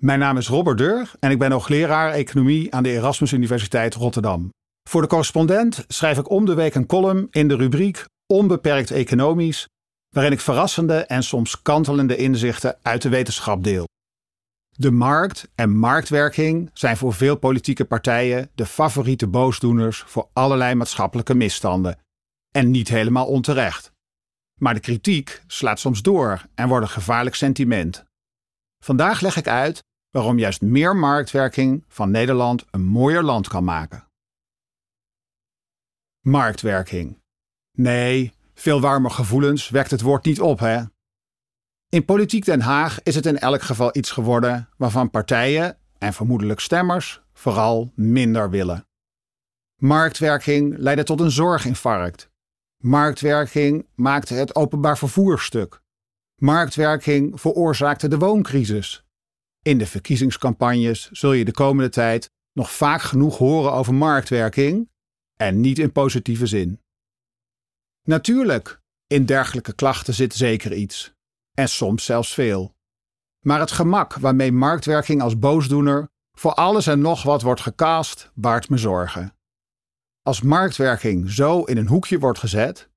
Mijn naam is Robert Deur en ik ben hoogleraar economie aan de Erasmus Universiteit Rotterdam. Voor de correspondent schrijf ik om de week een column in de rubriek Onbeperkt Economisch, waarin ik verrassende en soms kantelende inzichten uit de wetenschap deel. De markt en marktwerking zijn voor veel politieke partijen de favoriete boosdoeners voor allerlei maatschappelijke misstanden. En niet helemaal onterecht. Maar de kritiek slaat soms door en wordt een gevaarlijk sentiment. Vandaag leg ik uit waarom juist meer marktwerking van Nederland een mooier land kan maken. Marktwerking. Nee, veel warme gevoelens wekt het woord niet op, hè? In politiek Den Haag is het in elk geval iets geworden waarvan partijen en vermoedelijk stemmers vooral minder willen. Marktwerking leidde tot een zorginfarct. Marktwerking maakte het openbaar vervoer stuk. Marktwerking veroorzaakte de wooncrisis. In de verkiezingscampagnes zul je de komende tijd nog vaak genoeg horen over marktwerking en niet in positieve zin. Natuurlijk, in dergelijke klachten zit zeker iets, en soms zelfs veel. Maar het gemak waarmee marktwerking als boosdoener voor alles en nog wat wordt gecast, baart me zorgen. Als marktwerking zo in een hoekje wordt gezet,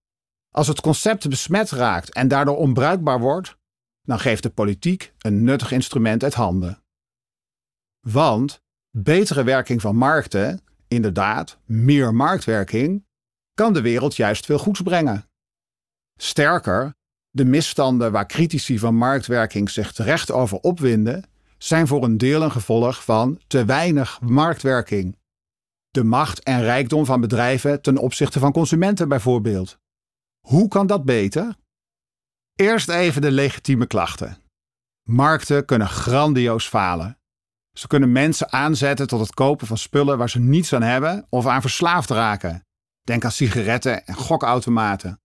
als het concept besmet raakt en daardoor onbruikbaar wordt, dan geeft de politiek een nuttig instrument uit handen. Want betere werking van markten, inderdaad, meer marktwerking, kan de wereld juist veel goeds brengen. Sterker, de misstanden waar critici van marktwerking zich terecht over opwinden, zijn voor een deel een gevolg van te weinig marktwerking. De macht en rijkdom van bedrijven ten opzichte van consumenten bijvoorbeeld. Hoe kan dat beter? Eerst even de legitieme klachten. Markten kunnen grandioos falen. Ze kunnen mensen aanzetten tot het kopen van spullen waar ze niets aan hebben of aan verslaafd raken. Denk aan sigaretten en gokautomaten.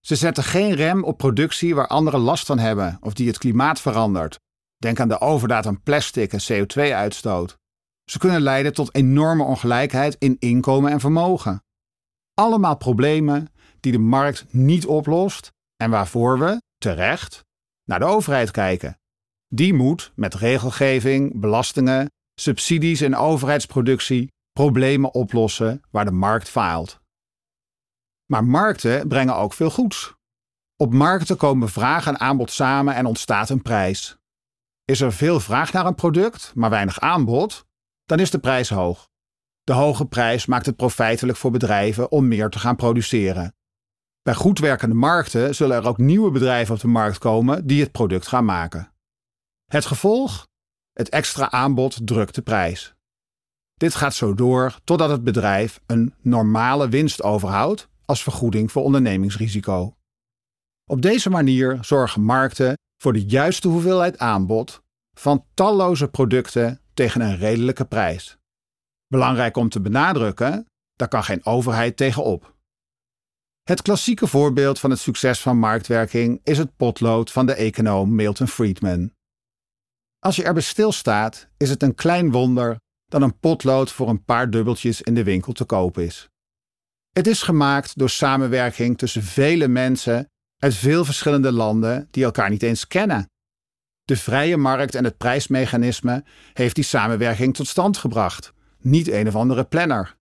Ze zetten geen rem op productie waar anderen last van hebben of die het klimaat verandert. Denk aan de overdaad aan plastic en CO2-uitstoot. Ze kunnen leiden tot enorme ongelijkheid in inkomen en vermogen. Allemaal problemen die de markt niet oplost en waarvoor we, terecht, naar de overheid kijken. Die moet met regelgeving, belastingen, subsidies en overheidsproductie problemen oplossen waar de markt faalt. Maar markten brengen ook veel goeds. Op markten komen vraag en aanbod samen en ontstaat een prijs. Is er veel vraag naar een product, maar weinig aanbod, dan is de prijs hoog. De hoge prijs maakt het profijtelijk voor bedrijven om meer te gaan produceren. Bij goed werkende markten zullen er ook nieuwe bedrijven op de markt komen die het product gaan maken. Het gevolg? Het extra aanbod drukt de prijs. Dit gaat zo door totdat het bedrijf een normale winst overhoudt als vergoeding voor ondernemingsrisico. Op deze manier zorgen markten voor de juiste hoeveelheid aanbod van talloze producten tegen een redelijke prijs. Belangrijk om te benadrukken, daar kan geen overheid tegenop. Het klassieke voorbeeld van het succes van marktwerking is het potlood van de econoom Milton Friedman. Als je erbij stilstaat, is het een klein wonder dat een potlood voor een paar dubbeltjes in de winkel te koop is. Het is gemaakt door samenwerking tussen vele mensen uit veel verschillende landen die elkaar niet eens kennen. De vrije markt en het prijsmechanisme heeft die samenwerking tot stand gebracht, niet een of andere planner.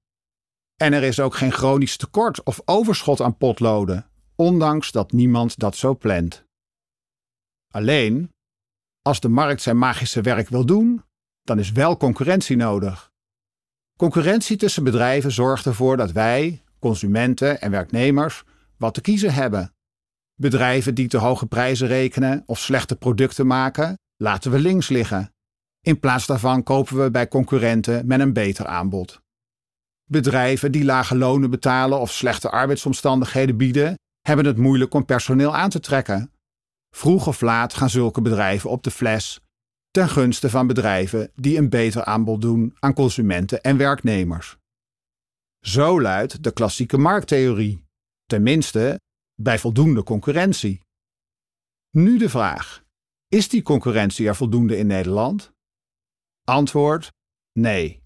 En er is ook geen chronisch tekort of overschot aan potloden, ondanks dat niemand dat zo plant. Alleen, als de markt zijn magische werk wil doen, dan is wel concurrentie nodig. Concurrentie tussen bedrijven zorgt ervoor dat wij, consumenten en werknemers, wat te kiezen hebben. Bedrijven die te hoge prijzen rekenen of slechte producten maken, laten we links liggen. In plaats daarvan kopen we bij concurrenten met een beter aanbod. Bedrijven die lage lonen betalen of slechte arbeidsomstandigheden bieden, hebben het moeilijk om personeel aan te trekken. Vroeg of laat gaan zulke bedrijven op de fles, ten gunste van bedrijven die een beter aanbod doen aan consumenten en werknemers. Zo luidt de klassieke markttheorie, tenminste bij voldoende concurrentie. Nu de vraag: is die concurrentie er voldoende in Nederland? Antwoord: nee.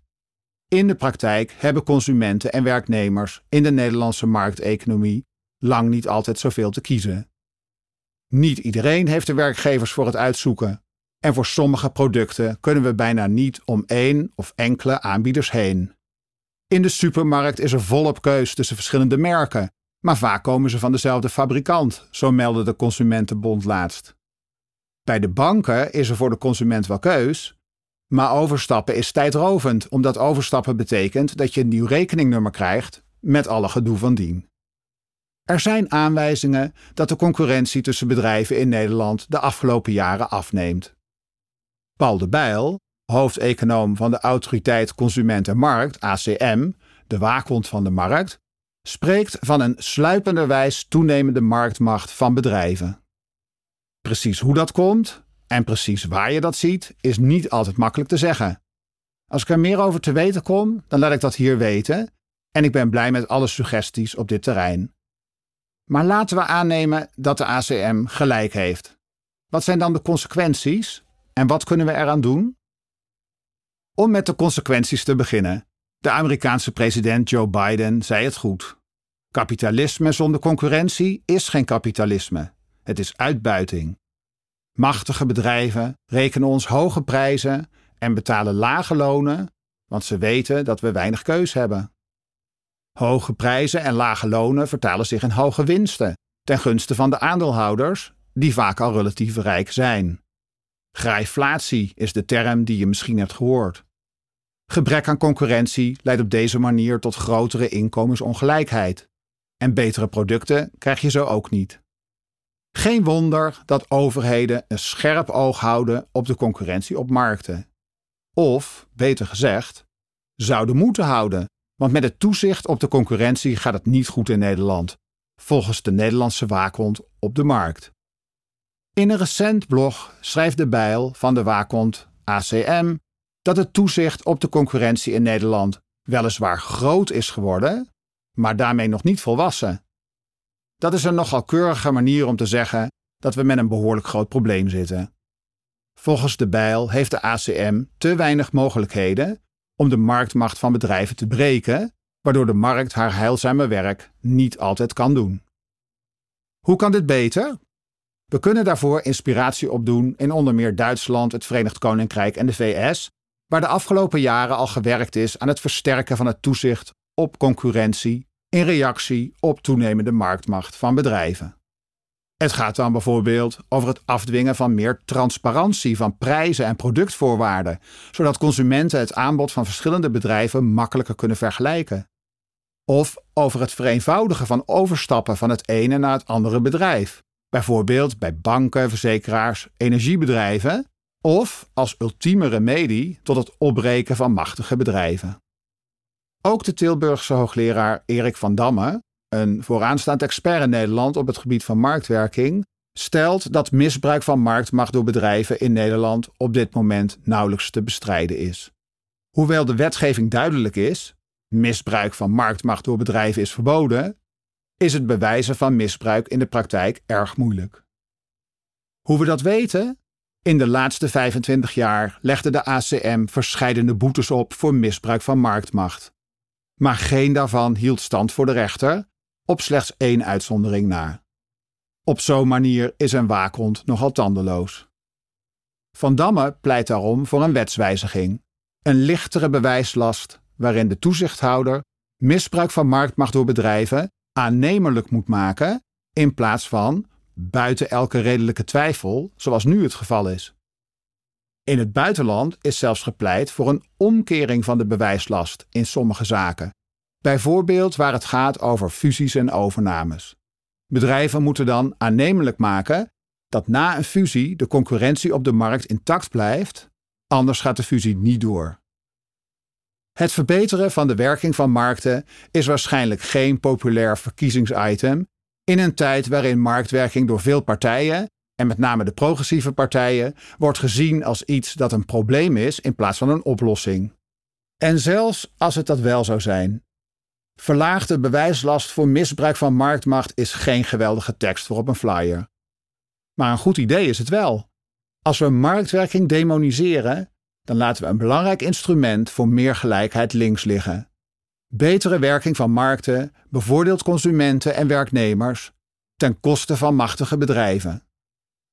In de praktijk hebben consumenten en werknemers in de Nederlandse markteconomie lang niet altijd zoveel te kiezen. Niet iedereen heeft de werkgevers voor het uitzoeken. en voor sommige producten kunnen we bijna niet om één of enkele aanbieders heen. In de supermarkt is er volop keus tussen verschillende merken, maar vaak komen ze van dezelfde fabrikant, zo meldde de Consumentenbond laatst. Bij de banken is er voor de consument wel keus, maar overstappen is tijdrovend, omdat overstappen betekent dat je een nieuw rekeningnummer krijgt met alle gedoe van dien. Er zijn aanwijzingen dat de concurrentie tussen bedrijven in Nederland de afgelopen jaren afneemt. Paul de Bijl, hoofdeconoom van de Autoriteit Consument en Markt, ACM, de waakhond van de markt, spreekt van een sluipenderwijs toenemende marktmacht van bedrijven. Precies hoe dat komt en precies waar je dat ziet, is niet altijd makkelijk te zeggen. Als ik er meer over te weten kom, dan laat ik dat hier weten en ik ben blij met alle suggesties op dit terrein. Maar laten we aannemen dat de ACM gelijk heeft. Wat zijn dan de consequenties en wat kunnen we eraan doen? Om met de consequenties te beginnen. De Amerikaanse president Joe Biden zei het goed. Kapitalisme zonder concurrentie is geen kapitalisme. Het is uitbuiting. Machtige bedrijven rekenen ons hoge prijzen en betalen lage lonen, want ze weten dat we weinig keus hebben. Hoge prijzen en lage lonen vertalen zich in hoge winsten, ten gunste van de aandeelhouders, die vaak al relatief rijk zijn. Grijflatie is de term die je misschien hebt gehoord. Gebrek aan concurrentie leidt op deze manier tot grotere inkomensongelijkheid. En betere producten krijg je zo ook niet. Geen wonder dat overheden een scherp oog houden op de concurrentie op markten. Of, beter gezegd, zouden moeten houden, want met het toezicht op de concurrentie gaat het niet goed in Nederland, volgens de Nederlandse waakhond op de markt. In een recent blog schrijft de Bijl van de waakhond ACM dat het toezicht op de concurrentie in Nederland weliswaar groot is geworden, maar daarmee nog niet volwassen. Dat is een nogal keurige manier om te zeggen dat we met een behoorlijk groot probleem zitten. Volgens de Bijl heeft de ACM te weinig mogelijkheden om de marktmacht van bedrijven te breken, waardoor de markt haar heilzame werk niet altijd kan doen. Hoe kan dit beter? We kunnen daarvoor inspiratie opdoen in onder meer Duitsland, het Verenigd Koninkrijk en de VS, waar de afgelopen jaren al gewerkt is aan het versterken van het toezicht op concurrentie in reactie op toenemende marktmacht van bedrijven. Het gaat dan bijvoorbeeld over het afdwingen van meer transparantie van prijzen en productvoorwaarden, zodat consumenten het aanbod van verschillende bedrijven makkelijker kunnen vergelijken. Of over het vereenvoudigen van overstappen van het ene naar het andere bedrijf, bijvoorbeeld bij banken, verzekeraars, energiebedrijven, of als ultieme remedie tot het opbreken van machtige bedrijven. Ook de Tilburgse hoogleraar Erik van Damme, een vooraanstaand expert in Nederland op het gebied van marktwerking, stelt dat misbruik van marktmacht door bedrijven in Nederland op dit moment nauwelijks te bestrijden is. Hoewel de wetgeving duidelijk is, misbruik van marktmacht door bedrijven is verboden, is het bewijzen van misbruik in de praktijk erg moeilijk. Hoe we dat weten? In de laatste 25 jaar legde de ACM verscheidene boetes op voor misbruik van marktmacht. Maar geen daarvan hield stand voor de rechter, op slechts één uitzondering na. Op zo'n manier is een waakhond nogal tandeloos. Van Damme pleit daarom voor een wetswijziging, een lichtere bewijslast waarin de toezichthouder misbruik van marktmacht door bedrijven aannemelijk moet maken in plaats van buiten elke redelijke twijfel, zoals nu het geval is. In het buitenland is zelfs gepleit voor een omkering van de bewijslast in sommige zaken, bijvoorbeeld waar het gaat over fusies en overnames. Bedrijven moeten dan aannemelijk maken dat na een fusie de concurrentie op de markt intact blijft, anders gaat de fusie niet door. Het verbeteren van de werking van markten is waarschijnlijk geen populair verkiezingsitem in een tijd waarin marktwerking door veel partijen, en met name de progressieve partijen, wordt gezien als iets dat een probleem is in plaats van een oplossing. En zelfs als het dat wel zou zijn. Verlaagde bewijslast voor misbruik van marktmacht is geen geweldige tekst voor op een flyer. Maar een goed idee is het wel. Als we marktwerking demoniseren, dan laten we een belangrijk instrument voor meer gelijkheid links liggen. Betere werking van markten bevoordeelt consumenten en werknemers ten koste van machtige bedrijven.